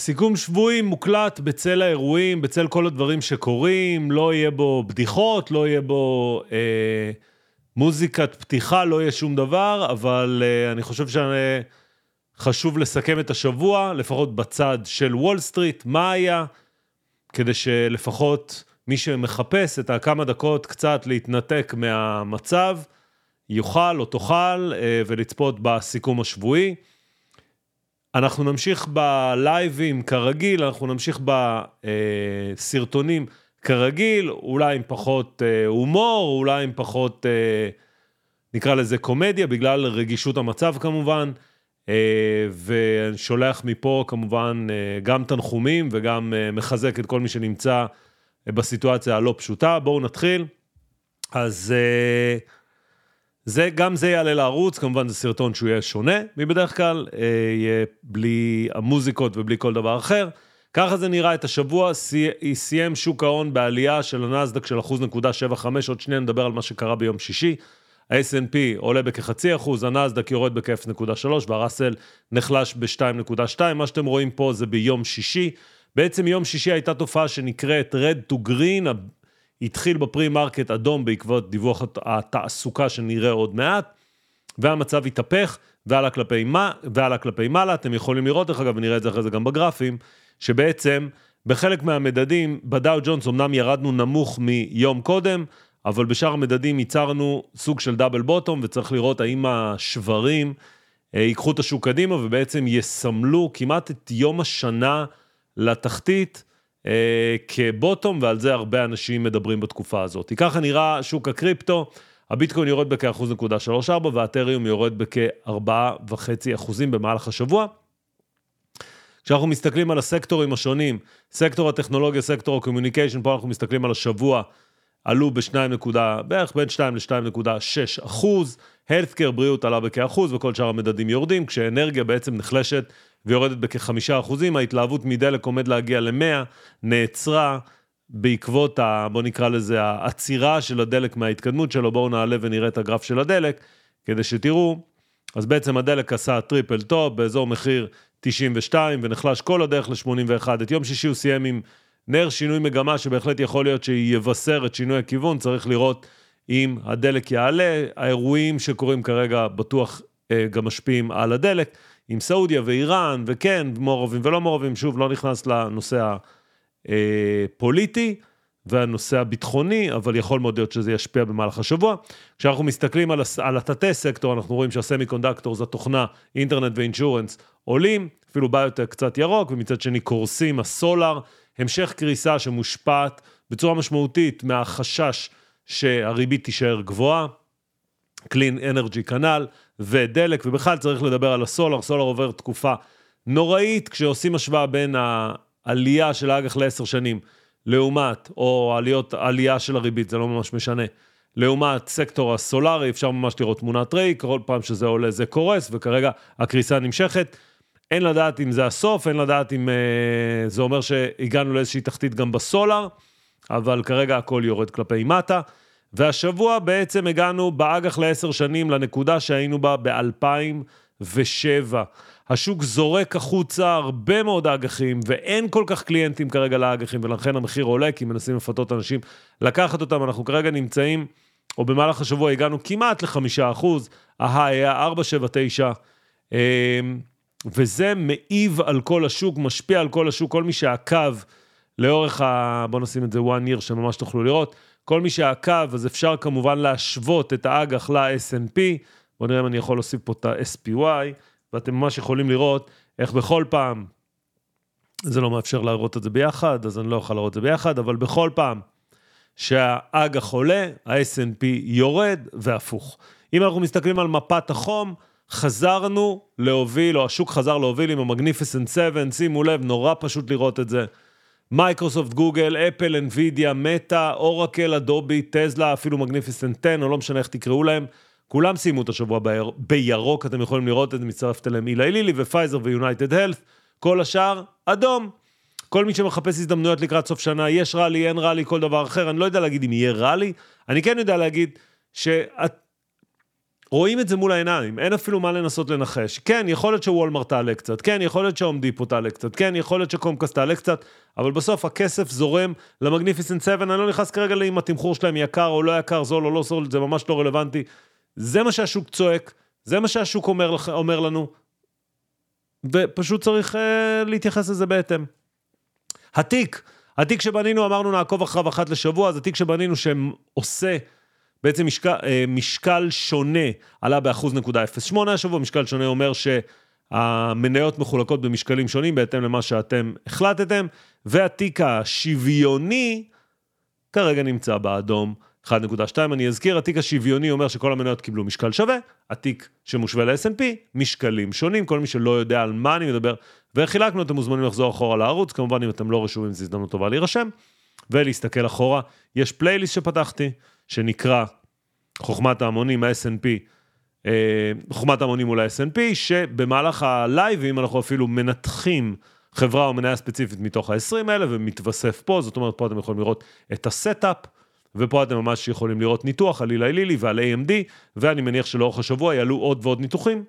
סיכום שבועי מוקלט בצל האירועים, בצל כל הדברים שקורים, לא יהיה בו בדיחות, לא יהיה בו אה, מוזיקת פתיחה, לא יהיה שום דבר, אבל אה, אני חושב שחשוב לסכם את השבוע, לפחות בצד של וול סטריט, מה היה, כדי שלפחות מי שמחפש את הכמה דקות קצת להתנתק מהמצב, יוכל או תוכל אה, ולצפות בסיכום השבועי. אנחנו נמשיך בלייבים כרגיל, אנחנו נמשיך בסרטונים כרגיל, אולי עם פחות אה, הומור, אולי עם פחות, אה, נקרא לזה קומדיה, בגלל רגישות המצב כמובן. ואני שולח מפה כמובן גם תנחומים וגם מחזק את כל מי שנמצא בסיטואציה הלא פשוטה. בואו נתחיל. אז זה, גם זה יעלה לערוץ, כמובן זה סרטון שהוא יהיה שונה מבדרך כלל, אה, יהיה בלי המוזיקות ובלי כל דבר אחר. ככה זה נראה את השבוע, סיים שוק ההון בעלייה של הנסדק של 1.75, עוד שנייה נדבר על מה שקרה ביום שישי. ה-S&P עולה בכחצי אחוז, הנסדק יורד בכ-0.3 והראסל נחלש ב-2.2, מה שאתם רואים פה זה ביום שישי. בעצם יום שישי הייתה תופעה שנקראת red to green, התחיל ב pre-market אדום בעקבות דיווח התעסוקה שנראה עוד מעט, והמצב התהפך ועלה כלפי, מה, ועלה כלפי מעלה. אתם יכולים לראות, דרך אגב, ונראה את זה אחרי זה גם בגרפים, שבעצם בחלק מהמדדים, בדאו ג'ונס אמנם ירדנו נמוך מיום קודם, אבל בשאר המדדים ייצרנו סוג של double bottom, וצריך לראות האם השוורים אה, ייקחו את השוק קדימה ובעצם יסמלו כמעט את יום השנה לתחתית. אה, כ bottom, ועל זה הרבה אנשים מדברים בתקופה הזאת. ככה נראה שוק הקריפטו, הביטקוין יורד בכ-1.34 והאתריום יורד בכ-4.5% במהלך השבוע. כשאנחנו מסתכלים על הסקטורים השונים, סקטור הטכנולוגיה, סקטור ה communication, פה אנחנו מסתכלים על השבוע, עלו ב-2, בערך בין 2 ל-2.6 אחוז, healthcare בריאות עלה בכאחוז וכל שאר המדדים יורדים, כשאנרגיה בעצם נחלשת ויורדת בכחמישה אחוזים, ההתלהבות מדלק עומד להגיע ל-100, נעצרה בעקבות, ה, בוא נקרא לזה, העצירה של הדלק מההתקדמות שלו, בואו נעלה ונראה את הגרף של הדלק, כדי שתראו, אז בעצם הדלק עשה triple top באזור מחיר 92 ונחלש כל הדרך ל-81. את יום שישי הוא סיים עם נר שינוי מגמה שבהחלט יכול להיות שיבשר את שינוי הכיוון, צריך לראות אם הדלק יעלה, האירועים שקורים כרגע בטוח אה, גם משפיעים על הדלק. עם סעודיה ואיראן, וכן, מעורבים ולא מעורבים, שוב, לא נכנס לנושא הפוליטי והנושא הביטחוני, אבל יכול מאוד להיות שזה ישפיע במהלך השבוע. כשאנחנו מסתכלים על, על התתי סקטור, אנחנו רואים שהסמי קונדקטור זה התוכנה, אינטרנט ואינשורנס עולים, אפילו ביוטק קצת ירוק, ומצד שני קורסים הסולאר, המשך קריסה שמושפעת בצורה משמעותית מהחשש שהריבית תישאר גבוהה. קלין אנרג'י כנ"ל, ודלק, ובכלל צריך לדבר על הסולר, סולר עובר תקופה נוראית, כשעושים השוואה בין העלייה של האג"ח לעשר שנים, לעומת, או עליות, עלייה של הריבית, זה לא ממש משנה, לעומת סקטור הסולארי, אפשר ממש לראות תמונת ראי, כל פעם שזה עולה זה קורס, וכרגע הקריסה נמשכת. אין לדעת אם זה הסוף, אין לדעת אם אה, זה אומר שהגענו לאיזושהי תחתית גם בסולר, אבל כרגע הכל יורד כלפי מטה. והשבוע בעצם הגענו באג"ח לעשר שנים לנקודה שהיינו בה ב-2007. השוק זורק החוצה הרבה מאוד אג"חים, ואין כל כך קליינטים כרגע לאג"חים, ולכן המחיר עולה, כי מנסים לפתות אנשים לקחת אותם. אנחנו כרגע נמצאים, או במהלך השבוע הגענו כמעט לחמישה אחוז, ההיי היה 479, אמ, וזה מעיב על כל השוק, משפיע על כל השוק, כל מי שעקב לאורך ה... בואו נשים את זה one year, שממש תוכלו לראות. כל מי שעקב, אז אפשר כמובן להשוות את האג"ח ל-S&P. בואו נראה אם אני יכול להוסיף פה את ה-SPY, ואתם ממש יכולים לראות איך בכל פעם, זה לא מאפשר להראות את זה ביחד, אז אני לא יכול להראות את זה ביחד, אבל בכל פעם שהאג"ח עולה, ה-S&P יורד, והפוך. אם אנחנו מסתכלים על מפת החום, חזרנו להוביל, או השוק חזר להוביל עם המגניפיסנט 7, שימו לב, נורא פשוט לראות את זה. מייקרוסופט, גוגל, אפל, אנווידיה, מטא, אורקל, אדובי, טזלה, אפילו magnificent 10, או לא משנה איך תקראו להם, כולם סיימו את השבוע ביר... בירוק, אתם יכולים לראות את זה, מצטרפת אליהם אילי לילי ופייזר ויונייטד הלת', כל השאר, אדום. כל מי שמחפש הזדמנויות לקראת סוף שנה, יש ראלי, אין ראלי, כל דבר אחר, אני לא יודע להגיד אם יהיה ראלי, אני כן יודע להגיד רואים את זה מול העיניים, אין אפילו מה לנסות לנחש. כן, יכול להיות שוולמרט תעלה קצת, כן, יכול להיות שהום דיפו תעלה קצת, כן, יכול להיות שקומקאסט תעלה קצת, אבל בסוף הכסף זורם למגניפיסנט 7, אני לא נכנס כרגע לאם התמחור שלהם יקר או לא יקר, זול או לא זול, זה ממש לא רלוונטי. זה מה שהשוק צועק, זה מה שהשוק אומר, אומר לנו, ופשוט צריך uh, להתייחס לזה בהתאם. התיק, התיק שבנינו, אמרנו נעקוב אחריו אחת לשבוע, זה תיק שבנינו שעושה בעצם משקל, אה, משקל שונה עלה באחוז נקודה 0.8 השבוע, משקל שונה אומר שהמניות מחולקות במשקלים שונים בהתאם למה שאתם החלטתם, והתיק השוויוני כרגע נמצא באדום. 1.2, אני אזכיר, התיק השוויוני אומר שכל המניות קיבלו משקל שווה, התיק שמושווה ל-S&P, משקלים שונים, כל מי שלא יודע על מה אני מדבר, וחילקנו, אתם מוזמנים לחזור אחורה לערוץ, כמובן אם אתם לא רשומים זו הזדמנות טובה להירשם, ולהסתכל אחורה. יש פלייליסט שפתחתי, שנקרא חוכמת ההמונים, ה-S&P, אה, חוכמת ההמונים מול ה-S&P, שבמהלך הלייבים אנחנו אפילו מנתחים חברה או מניה ספציפית מתוך ה-20 האלה, ומתווסף פה, זאת אומרת, פה אתם יכולים לראות את ה setup, ופה אתם ממש יכולים לראות ניתוח על אילי לילי ועל AMD, ואני מניח שלאורך השבוע יעלו עוד ועוד ניתוחים,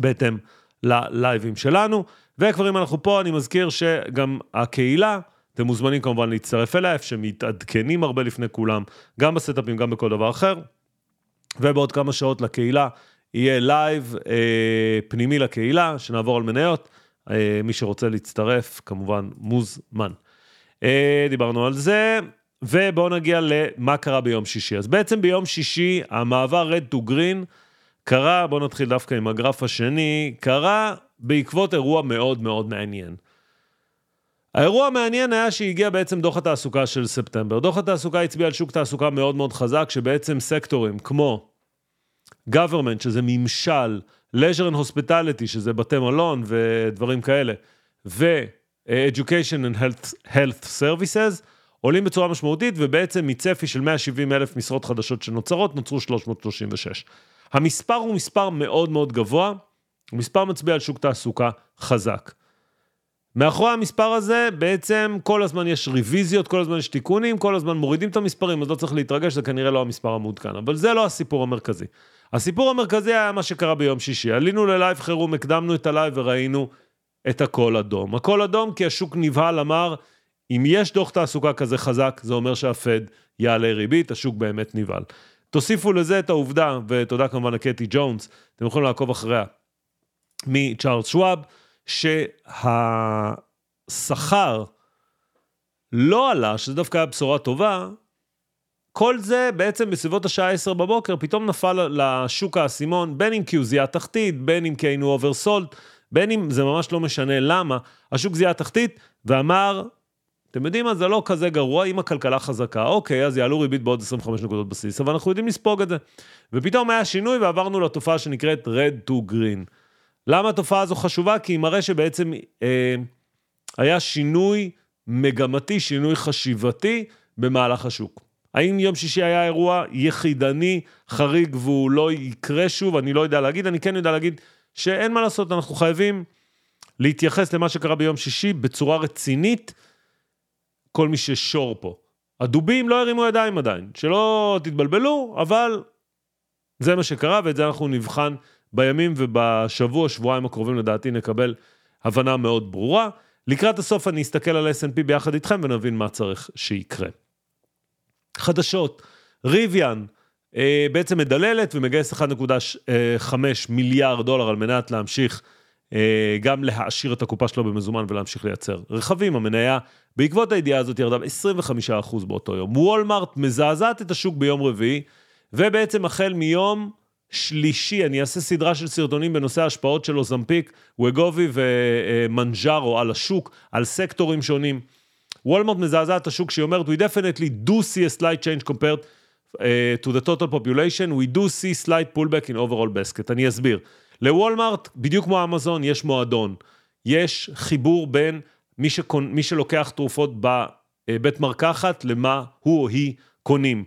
בהתאם ללייבים שלנו. וכבר אם אנחנו פה, אני מזכיר שגם הקהילה, אתם מוזמנים כמובן להצטרף אליה, איפה שמתעדכנים הרבה לפני כולם, גם ב setupים, גם בכל דבר אחר. ובעוד כמה שעות לקהילה יהיה לייב אה, פנימי לקהילה, שנעבור על מניות. אה, מי שרוצה להצטרף, כמובן מוזמן. אה, דיברנו על זה, ובואו נגיע למה קרה ביום שישי. אז בעצם ביום שישי, המעבר red to green קרה, בואו נתחיל דווקא עם הגרף השני, קרה בעקבות אירוע מאוד מאוד מעניין. האירוע המעניין היה שהגיע בעצם דוח התעסוקה של ספטמבר. דוח התעסוקה הצביע על שוק תעסוקה מאוד מאוד חזק, שבעצם סקטורים כמו government, שזה ממשל, leisure and hospitality, שזה בתי מלון ודברים כאלה, ו-education and health, health services, עולים בצורה משמעותית, ובעצם מצפי של 170 אלף משרות חדשות שנוצרות, נוצרו 336. המספר הוא מספר מאוד מאוד גבוה, הוא מספר מצביע על שוק תעסוקה חזק. מאחורי המספר הזה בעצם כל הזמן יש רוויזיות, כל הזמן יש תיקונים, כל הזמן מורידים את המספרים, אז לא צריך להתרגש, זה כנראה לא המספר המעודכן, אבל זה לא הסיפור המרכזי. הסיפור המרכזי היה מה שקרה ביום שישי. עלינו ללייב חירום, הקדמנו את הלייב וראינו את הכל אדום. הכל אדום כי השוק נבהל, אמר, אם יש דוח תעסוקה כזה חזק, זה אומר שהפד יעלה ריבית, השוק באמת נבהל. תוסיפו לזה את העובדה, ותודה כמובן לקטי ג'ונס, אתם יכולים לעקוב אחריה, מצ'ארלס שוואב, שהשכר לא עלה, שזה דווקא היה בשורה טובה, כל זה בעצם בסביבות השעה 10 בבוקר, פתאום נפל לשוק האסימון, בין אם כי הוא זיהה תחתית, בין אם כי היינו oversold, בין אם זה ממש לא משנה למה, השוק זיהה תחתית ואמר, אתם יודעים מה, זה לא כזה גרוע אם הכלכלה חזקה, אוקיי, אז יעלו ריבית בעוד 25 נקודות בסיס, אבל אנחנו יודעים לספוג את זה. ופתאום היה שינוי ועברנו לתופעה שנקראת red to green. למה התופעה הזו חשובה? כי היא מראה שבעצם אה, היה שינוי מגמתי, שינוי חשיבתי במהלך השוק. האם יום שישי היה אירוע יחידני, חריג, והוא לא יקרה שוב? אני לא יודע להגיד, אני כן יודע להגיד שאין מה לעשות, אנחנו חייבים להתייחס למה שקרה ביום שישי בצורה רצינית, כל מי ששור פה. הדובים לא הרימו ידיים עדיין, שלא תתבלבלו, אבל זה מה שקרה, ואת זה אנחנו נבחן בימים ובשבוע, שבועיים הקרובים לדעתי נקבל הבנה מאוד ברורה. לקראת הסוף אני אסתכל על S&P ביחד איתכם ונבין מה צריך שיקרה. חדשות, ריביאן אה, בעצם מדללת ומגייס 1.5 מיליארד דולר על מנת להמשיך אה, גם להעשיר את הקופה שלו במזומן ולהמשיך לייצר רכבים. המניה בעקבות הידיעה הזאת ירדה ב-25% באותו יום. וולמארט מזעזעת את השוק ביום רביעי, ובעצם החל מיום שלישי, אני אעשה סדרה של סרטונים בנושא ההשפעות של אוזמפיק, וגובי ומנג'ארו על השוק, על סקטורים שונים. וולמרט מזעזע את השוק, שהיא אומרת, we definitely do see a slight change compared uh, to the total population, we do see slight pullback in overall basket. אני אסביר. לוולמרט, בדיוק כמו אמזון, יש מועדון. יש חיבור בין מי, שקונ... מי שלוקח תרופות בבית מרקחת למה הוא או היא קונים.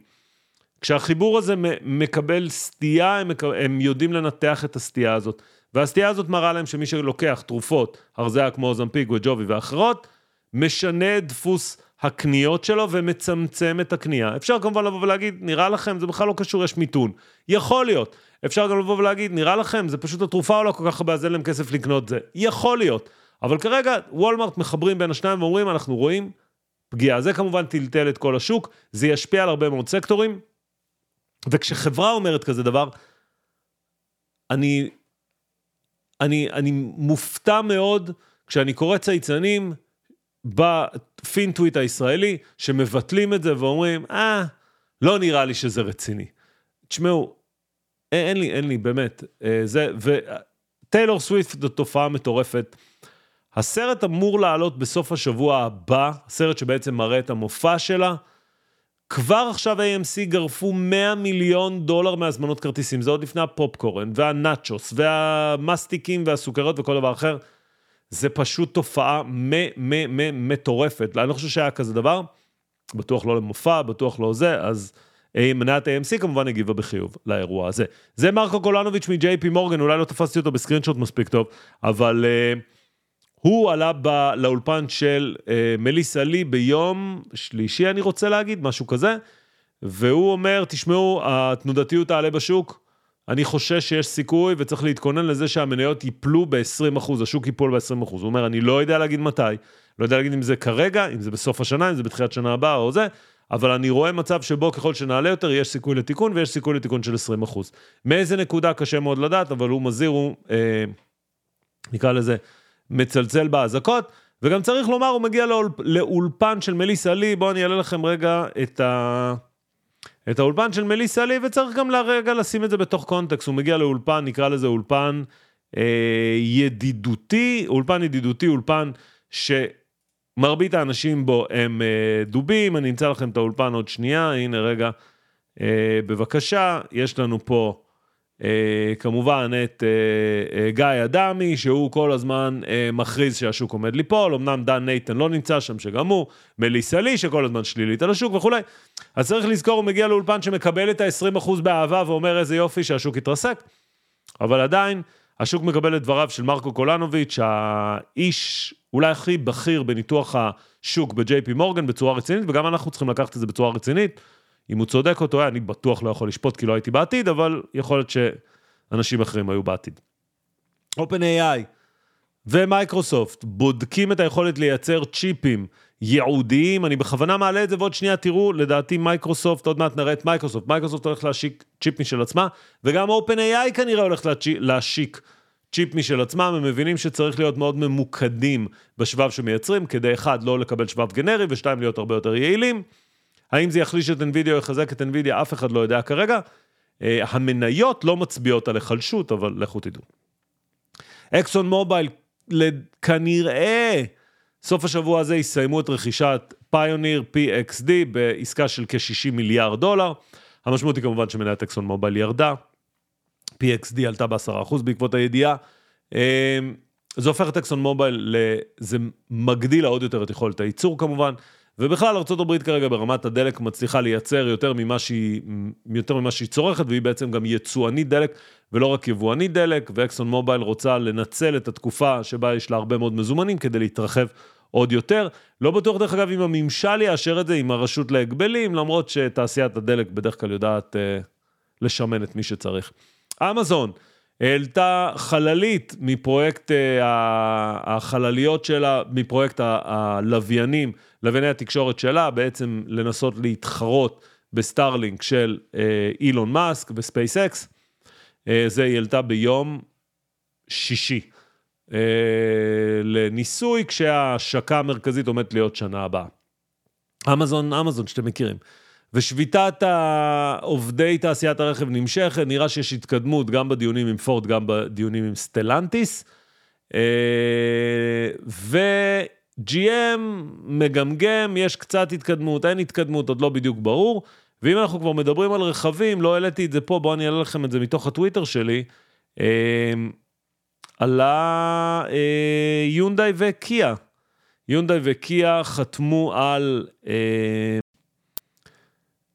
כשהחיבור הזה מקבל סטייה, הם, מקב... הם יודעים לנתח את הסטייה הזאת. והסטייה הזאת מראה להם שמי שלוקח תרופות, הרזיה כמו זמפיק וג'ובי ואחרות, משנה דפוס הקניות שלו ומצמצם את הקנייה. אפשר כמובן לבוא ולהגיד, נראה לכם, זה בכלל לא קשור, יש מיתון. יכול להיות. אפשר גם לבוא ולהגיד, נראה לכם, זה פשוט התרופה עולה כל כך הרבה, אז אין להם כסף לקנות זה. יכול להיות. אבל כרגע וולמרט מחברים בין השניים ואומרים, אנחנו רואים פגיעה. זה כמובן טלטל את כל השוק, זה ישפיע על הרבה מאוד סקטורים. וכשחברה אומרת כזה דבר, אני, אני, אני מופתע מאוד כשאני קורא צייצנים בפינטוויט הישראלי, שמבטלים את זה ואומרים, אה, לא נראה לי שזה רציני. תשמעו, אין לי, אין לי, באמת, אה, זה, וטיילור סוויפט זו תופעה מטורפת. הסרט אמור לעלות בסוף השבוע הבא, הסרט שבעצם מראה את המופע שלה. כבר עכשיו AMC גרפו 100 מיליון דולר מהזמנות כרטיסים, זה עוד לפני הפופקורן והנאצ'וס והמסטיקים והסוכריות וכל דבר אחר. זה פשוט תופעה מטורפת. אני לא חושב שהיה כזה דבר, בטוח לא למופע, בטוח לא זה, אז מניית AMC כמובן הגיבה בחיוב לאירוע הזה. זה מרקו קולנוביץ' מ-JP מורגן, אולי לא תפסתי אותו בסקרינשוט מספיק טוב, אבל uh, הוא עלה ב- לאולפן של uh, מליסה לי ביום שלישי, אני רוצה להגיד, משהו כזה, והוא אומר, תשמעו, התנודתיות תעלה בשוק, אני חושש שיש סיכוי וצריך להתכונן לזה שהמניות ייפלו ב-20%, השוק ייפול ב-20%. הוא אומר, אני לא יודע להגיד מתי, לא יודע להגיד אם זה כרגע, אם זה בסוף השנה, אם זה בתחילת שנה הבאה או זה, אבל אני רואה מצב שבו ככל שנעלה יותר, יש סיכוי לתיקון ויש סיכוי לתיקון של 20%. מאיזה נקודה קשה מאוד לדעת, אבל הוא מזהיר, הוא אה, נקרא לזה מצלצל באזעקות. וגם צריך לומר, הוא מגיע לאול, לאולפן של מליסה לי, בואו אני אעלה לכם רגע את ה... את האולפן של מליסה לי, וצריך גם לרגע לשים את זה בתוך קונטקסט. הוא מגיע לאולפן, נקרא לזה אולפן אה, ידידותי, אולפן ידידותי, אולפן שמרבית האנשים בו הם אה, דובים. אני אמצא לכם את האולפן עוד שנייה, הנה רגע, אה, בבקשה, יש לנו פה... Uh, כמובן את uh, uh, גיא אדמי, שהוא כל הזמן מכריז שהשוק עומד ליפול, אמנם דן נייתן לא נמצא שם שגם הוא, מליסה לי שכל הזמן שלילית על השוק וכולי. אז צריך לזכור, הוא מגיע לאולפן שמקבל את ה-20% באהבה ואומר איזה יופי שהשוק יתרסק, אבל עדיין השוק מקבל את דבריו של מרקו קולנוביץ', האיש אולי הכי בכיר בניתוח השוק ב-JP מורגן בצורה רצינית, וגם אנחנו צריכים לקחת את זה בצורה רצינית. אם הוא צודק או טועה, אני בטוח לא יכול לשפוט כי לא הייתי בעתיד, אבל יכול להיות שאנשים אחרים היו בעתיד. OpenAI ומייקרוסופט בודקים את היכולת לייצר צ'יפים ייעודיים, אני בכוונה מעלה את זה ועוד שנייה תראו, לדעתי מייקרוסופט, עוד מעט נראה את מייקרוסופט, מייקרוסופט הולך להשיק צ'יפ משל עצמה, וגם OpenAI כנראה הולך להשיק צ'יפ משל עצמם, הם מבינים שצריך להיות מאוד ממוקדים בשבב שמייצרים, כדי אחד, לא לקבל שבב גנרי, ושתיים, להיות הרבה יותר יעילים. האם זה יחליש את NVIDIA או יחזק את NVIDIA, אף אחד לא יודע כרגע. Uh, המניות לא מצביעות על היחלשות, אבל לכו תדעו. אקסון מובייל, כנראה, סוף השבוע הזה יסיימו את רכישת פיוניר PXD בעסקה של כ-60 מיליארד דולר. המשמעות היא כמובן שמניית אקסון מובייל ירדה. PXD עלתה ב-10% בעקבות הידיעה. Uh, זה הופך את אקסון מובייל, זה מגדיל עוד יותר את יכולת הייצור כמובן. ובכלל ארה"ב כרגע ברמת הדלק מצליחה לייצר יותר ממה שהיא, יותר ממה שהיא צורכת, והיא בעצם גם יצואנית דלק ולא רק יבואנית דלק, ואקסון מובייל רוצה לנצל את התקופה שבה יש לה הרבה מאוד מזומנים כדי להתרחב עוד יותר. לא בטוח דרך אגב אם הממשל יאשר את זה עם הרשות להגבלים, למרות שתעשיית הדלק בדרך כלל יודעת אה, לשמן את מי שצריך. אמזון, העלתה חללית מפרויקט אה, החלליות שלה, מפרויקט הלוויינים, לווייני התקשורת שלה, בעצם לנסות להתחרות בסטארלינק של אה, אילון מאסק וספייסקס. אה, זה היא העלתה ביום שישי לניסוי, כשההשקה המרכזית עומדת להיות שנה הבאה. אמזון, אמזון שאתם מכירים. ושביתת עובדי תעשיית הרכב נמשכת, נראה שיש התקדמות גם בדיונים עם פורד, גם בדיונים עם סטלנטיס. אה, ו-GM מגמגם, יש קצת התקדמות, אין התקדמות, עוד לא בדיוק ברור. ואם אנחנו כבר מדברים על רכבים, לא העליתי את זה פה, בואו אני אעלה לכם את זה מתוך הטוויטר שלי. אה, עלה אה, יונדאי וקיה. יונדאי וקיה חתמו על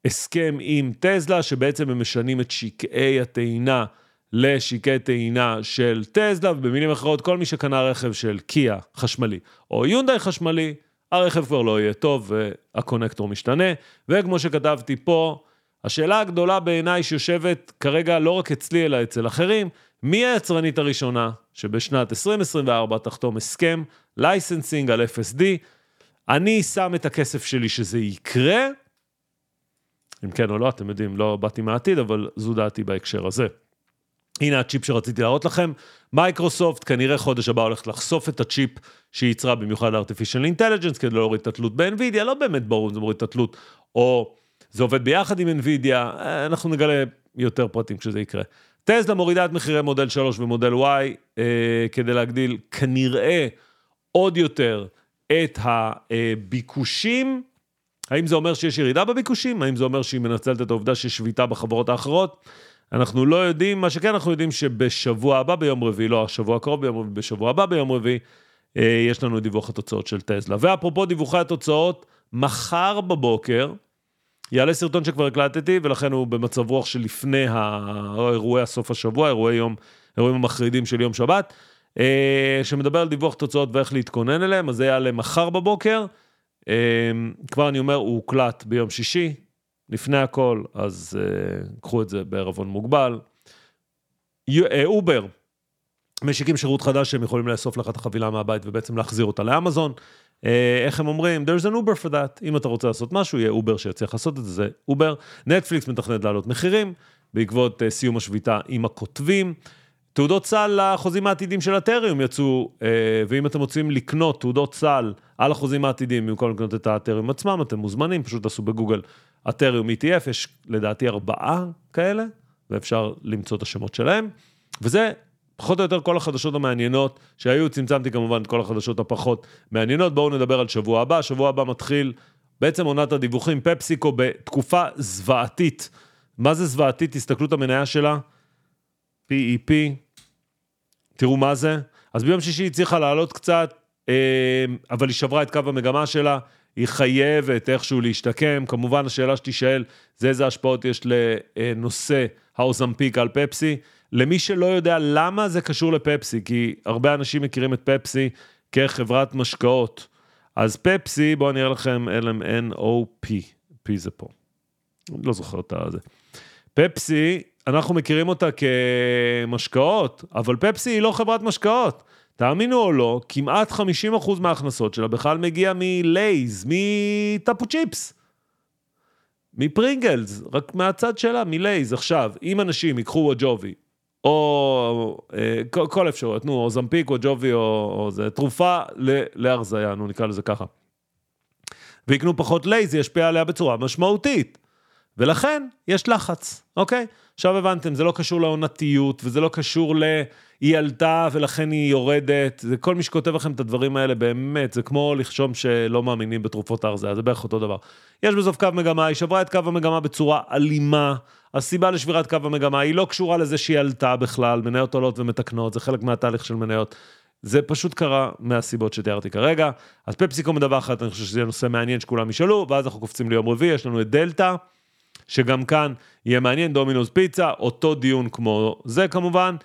הסכם עם טזלה, שבעצם הם משנים את שקעי הטעינה לשקעי טעינה של טזלה, ובמילים אחרות, כל מי שקנה רכב של קיה חשמלי, או יונדאי חשמלי, הרכב כבר לא יהיה טוב והקונקטור משתנה. וכמו שכתבתי פה, השאלה הגדולה בעיניי שיושבת כרגע לא רק אצלי אלא אצל אחרים, מי היצרנית הראשונה שבשנת 2024 תחתום הסכם licensing על FSD? אני שם את הכסף שלי שזה יקרה, אם כן או לא, אתם יודעים, לא באתי מהעתיד, אבל זו דעתי בהקשר הזה. הנה הצ'יפ שרציתי להראות לכם. מייקרוסופט כנראה חודש הבא הולכת לחשוף את הצ'יפ שהיא ייצרה במיוחד ל-artificial intelligence כדי להוריד את התלות ב-NVIDIA, לא באמת ברור אם זה מוריד את התלות, או זה עובד ביחד עם NVIDIA, אנחנו נגלה יותר פרטים כשזה יקרה. טסלה מורידה את מחירי מודל 3 ומודל Y אה, כדי להגדיל כנראה עוד יותר את הביקושים. האם זה אומר שיש ירידה בביקושים? האם זה אומר שהיא מנצלת את העובדה שיש שביתה בחברות האחרות? אנחנו לא יודעים, מה שכן אנחנו יודעים שבשבוע הבא ביום רביעי, לא השבוע הקרוב ביום רביעי, בשבוע הבא ביום רביעי, אה, יש לנו דיווח התוצאות של טסלה. ואפרופו דיווחי התוצאות, מחר בבוקר יעלה סרטון שכבר הקלטתי, ולכן הוא במצב רוח שלפני אירועי הסוף השבוע, אירועי יום, אירועים המחרידים של יום שבת, אה, שמדבר על דיווח תוצאות ואיך להתכונן אליהם, אז זה יעלה מחר בבוקר. אה, כבר אני אומר, הוא הוקלט ביום שישי, לפני הכל, אז אה, קחו את זה בערבון מוגבל. אובר, משיקים שירות חדש שהם יכולים לאסוף לך את החבילה מהבית ובעצם להחזיר אותה לאמזון. אה, איך הם אומרים? There's an Uber for that. אם אתה רוצה לעשות משהו, יהיה אובר שיצליח לעשות את זה, זה אובר. נטפליקס מתכננת להעלות מחירים בעקבות uh, סיום השביתה עם הכותבים. תעודות סל לחוזים העתידים של הטריום יצאו, uh, ואם אתם רוצים לקנות תעודות סל על החוזים העתידים, במקום לקנות את הטריום עצמם, אתם מוזמנים, פשוט תעשו בגוגל אתריום ETF, יש לדעתי ארבעה כאלה, ואפשר למצוא את השמות שלהם. וזה פחות או יותר כל החדשות המעניינות שהיו, צמצמתי כמובן את כל החדשות הפחות מעניינות. בואו נדבר על שבוע הבא, שבוע הבא מתחיל בעצם עונת הדיווחים, פפסיקו בתקופה זוועתית. מה זה זוועתית? תסתכלו את המניה שלה, PEP, תראו מה זה. אז ביום שישי היא הצליחה לעלות קצת, אה, אבל היא שברה את קו המגמה שלה. היא חייבת איכשהו להשתקם. כמובן, השאלה שתישאל, זה איזה השפעות יש לנושא האוזמפיק על פפסי. למי שלא יודע למה זה קשור לפפסי, כי הרבה אנשים מכירים את פפסי כחברת משקאות. אז פפסי, בואו אני אראה לכם LMNOP, P זה פה. אני לא זוכר את זה. פפסי, אנחנו מכירים אותה כמשקאות, אבל פפסי היא לא חברת משקאות. תאמינו או לא, כמעט 50% מההכנסות שלה בכלל מגיע מלייז, מטאפו צ'יפס, מפרינגלס, רק מהצד שלה, מלייז. עכשיו, אם אנשים ייקחו ווג'ובי, או אה, כל אפשרויות, נו, או זמפיק, או ג'ובי, או, או זה, תרופה להרזייה, נו, נקרא לזה ככה. ויקנו פחות לייז, זה ישפיע עליה בצורה משמעותית. ולכן, יש לחץ, אוקיי? עכשיו הבנתם, זה לא קשור לעונתיות, וזה לא קשור ל... היא עלתה ולכן היא יורדת, זה כל מי שכותב לכם את הדברים האלה, באמת, זה כמו לחשום שלא מאמינים בתרופות ההרזיה, זה בערך אותו דבר. יש בסוף קו מגמה, היא שברה את קו המגמה בצורה אלימה, הסיבה לשבירת קו המגמה היא לא קשורה לזה שהיא עלתה בכלל, מניות עולות ומתקנות, זה חלק מהתהליך של מניות. זה פשוט קרה מהסיבות שתיארתי כרגע. אז פפסיקו מדווחת, אני חושב שזה נושא מעניין שכולם ישאלו, ואז אנחנו קופצים ליום רביעי, יש לנו את דלתא, שגם כאן יהיה מעניין, דומינוס פיצה, אותו דיון כמו זה כמובן.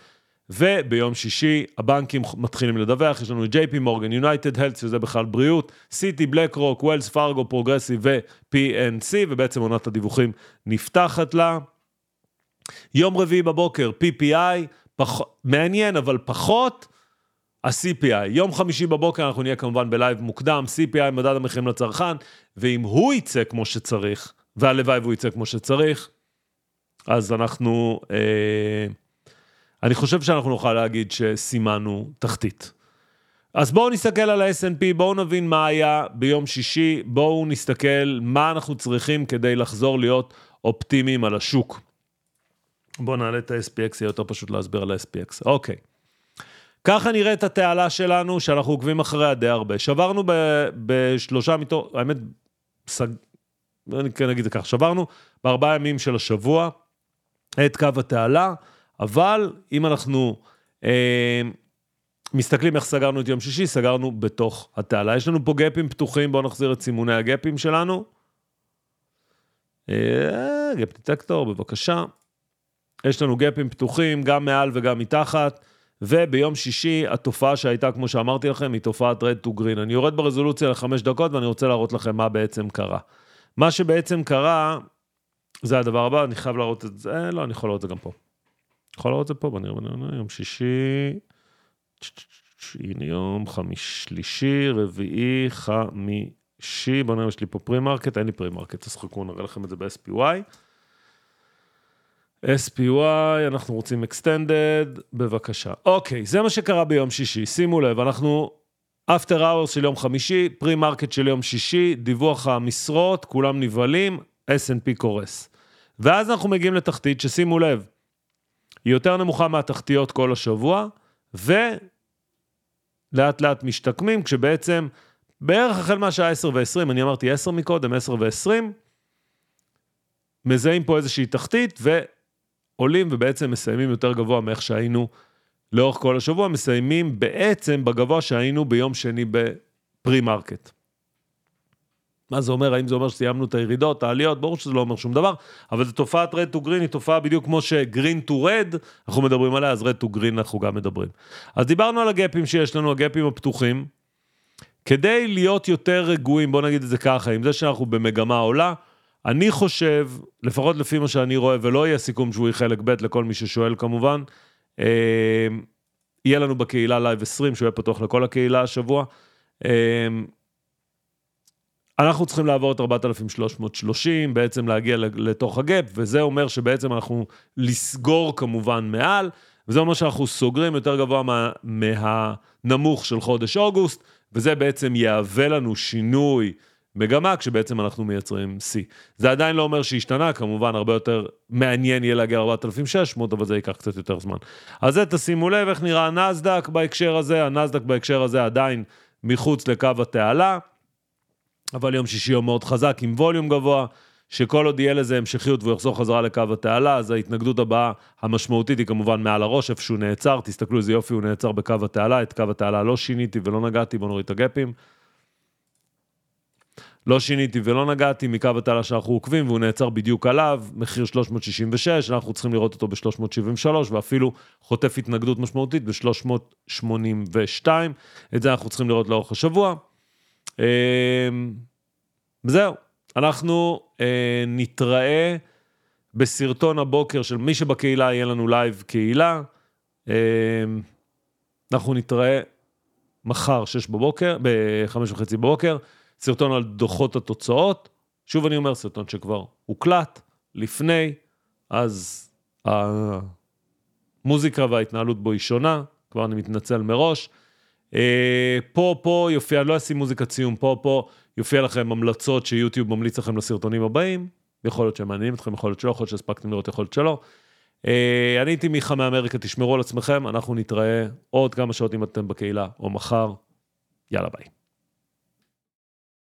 וביום שישי הבנקים מתחילים לדווח, יש לנו את JP מורגן, יונייטד הלת', שזה בכלל בריאות, סיטי, בלק רוק, ווילס פארגו, פרוגרסיב ו-PNC, ובעצם עונת הדיווחים נפתחת לה. יום רביעי בבוקר, PPI, פח... מעניין אבל פחות, ה-CPI. יום חמישי בבוקר אנחנו נהיה כמובן בלייב מוקדם, CPI, מדד המחירים לצרכן, ואם הוא יצא כמו שצריך, והלוואי והוא יצא כמו שצריך, אז אנחנו... אה... אני חושב שאנחנו נוכל להגיד שסימנו תחתית. אז בואו נסתכל על ה-S&P, בואו נבין מה היה ביום שישי, בואו נסתכל מה אנחנו צריכים כדי לחזור להיות אופטימיים על השוק. בואו נעלה את ה-SPX, יהיה יותר פשוט להסביר על ה-SPX. אוקיי. ככה נראית התעלה שלנו, שאנחנו עוקבים אחריה די הרבה. שברנו ב- בשלושה מתוך, האמת, סג... אני כן אגיד את זה ככה, שברנו בארבעה ימים של השבוע את קו התעלה. אבל אם אנחנו אה, מסתכלים איך סגרנו את יום שישי, סגרנו בתוך התעלה. יש לנו פה גפים פתוחים, בואו נחזיר את סימוני הגפים שלנו. אה, gap detector, בבקשה. יש לנו gapים פתוחים, גם מעל וגם מתחת, וביום שישי התופעה שהייתה, כמו שאמרתי לכם, היא תופעת red to green. אני יורד ברזולוציה לחמש דקות ואני רוצה להראות לכם מה בעצם קרה. מה שבעצם קרה, זה הדבר הבא, אני חייב להראות את זה, לא, אני יכול להראות את זה גם פה. יכול להראות את זה פה, בוא נראה, יום שישי, הנה יום חמישי, שלישי, רביעי, חמישי, בוא נראה, יש לי פה pre-market, אין לי pre-market, אז חכו, נראה לכם את זה ב-SPY. SPY, אנחנו רוצים extended, בבקשה. אוקיי, זה מה שקרה ביום שישי, שימו לב, אנחנו after hours של יום חמישי, market של יום שישי, דיווח המשרות, כולם נבהלים, S&P קורס. ואז אנחנו מגיעים לתחתית ששימו לב, היא יותר נמוכה מהתחתיות כל השבוע, ולאט לאט משתקמים, כשבעצם בערך החל מהשעה 10 ו-20, אני אמרתי 10 מקודם, 10 ו-20, מזהים פה איזושהי תחתית, ועולים ובעצם מסיימים יותר גבוה מאיך שהיינו לאורך כל השבוע, מסיימים בעצם בגבוה שהיינו ביום שני ב-pre-market. מה זה אומר? האם זה אומר שסיימנו את הירידות, העליות? ברור שזה לא אומר שום דבר, אבל זו תופעת red to green, היא תופעה בדיוק כמו ש-green to red, אנחנו מדברים עליה, אז red to green אנחנו גם מדברים. אז דיברנו על ה-gapים שיש לנו, ה-gapים הפתוחים. כדי להיות יותר רגועים, בוא נגיד את זה ככה, עם זה שאנחנו במגמה עולה, אני חושב, לפחות לפי מה שאני רואה, ולא יהיה סיכום שהוא יהיה חלק ב' לכל מי ששואל כמובן, אה, יהיה לנו בקהילה לייב 20, שהוא יהיה פתוח לכל הקהילה השבוע. אה, אנחנו צריכים לעבור את 4,330, בעצם להגיע לתוך ה-gap, וזה אומר שבעצם אנחנו לסגור כמובן מעל, וזה אומר שאנחנו סוגרים יותר גבוה מה, מהנמוך של חודש אוגוסט, וזה בעצם יהווה לנו שינוי מגמה, כשבעצם אנחנו מייצרים שיא. זה עדיין לא אומר שהשתנה, כמובן הרבה יותר מעניין יהיה להגיע 4,600, אבל זה ייקח קצת יותר זמן. אז זה תשימו לב איך נראה הנסדק בהקשר הזה, הנסדק בהקשר הזה עדיין מחוץ לקו התעלה. אבל יום שישי יום מאוד חזק עם ווליום גבוה, שכל עוד יהיה לזה המשכיות והוא יחזור חזרה לקו התעלה, אז ההתנגדות הבאה המשמעותית היא כמובן מעל הראש, איפה שהוא נעצר, תסתכלו איזה יופי הוא נעצר בקו התעלה, את קו התעלה לא שיניתי ולא נגעתי, בואו נוריד את הגפים. לא שיניתי ולא נגעתי מקו התעלה שאנחנו עוקבים, והוא נעצר בדיוק עליו, מחיר 366, אנחנו צריכים לראות אותו ב-373, ואפילו חוטף התנגדות משמעותית ב-382. את זה אנחנו צריכים לראות לאורך השבוע. אמ, זהו, אנחנו אה, נתראה בסרטון הבוקר של מי שבקהילה, יהיה לנו לייב קהילה. אמ, אנחנו נתראה מחר, שש בבוקר, בחמש וחצי בבוקר, סרטון על דוחות התוצאות. שוב אני אומר, סרטון שכבר הוקלט לפני, אז המוזיקה וההתנהלות בו היא שונה, כבר אני מתנצל מראש. אה, פה, פה יופיע, לא אשים מוזיקת סיום, פה, פה יופיע לכם המלצות שיוטיוב ממליץ לכם לסרטונים הבאים. יכול להיות שהם מעניינים אתכם, יכול להיות שלא, יכול להיות שהספקתם לראות, יכול להיות שלא. אה, אני הייתי מיכה מאמריקה, תשמרו על עצמכם, אנחנו נתראה עוד כמה שעות אם אתם בקהילה, או מחר. יאללה ביי.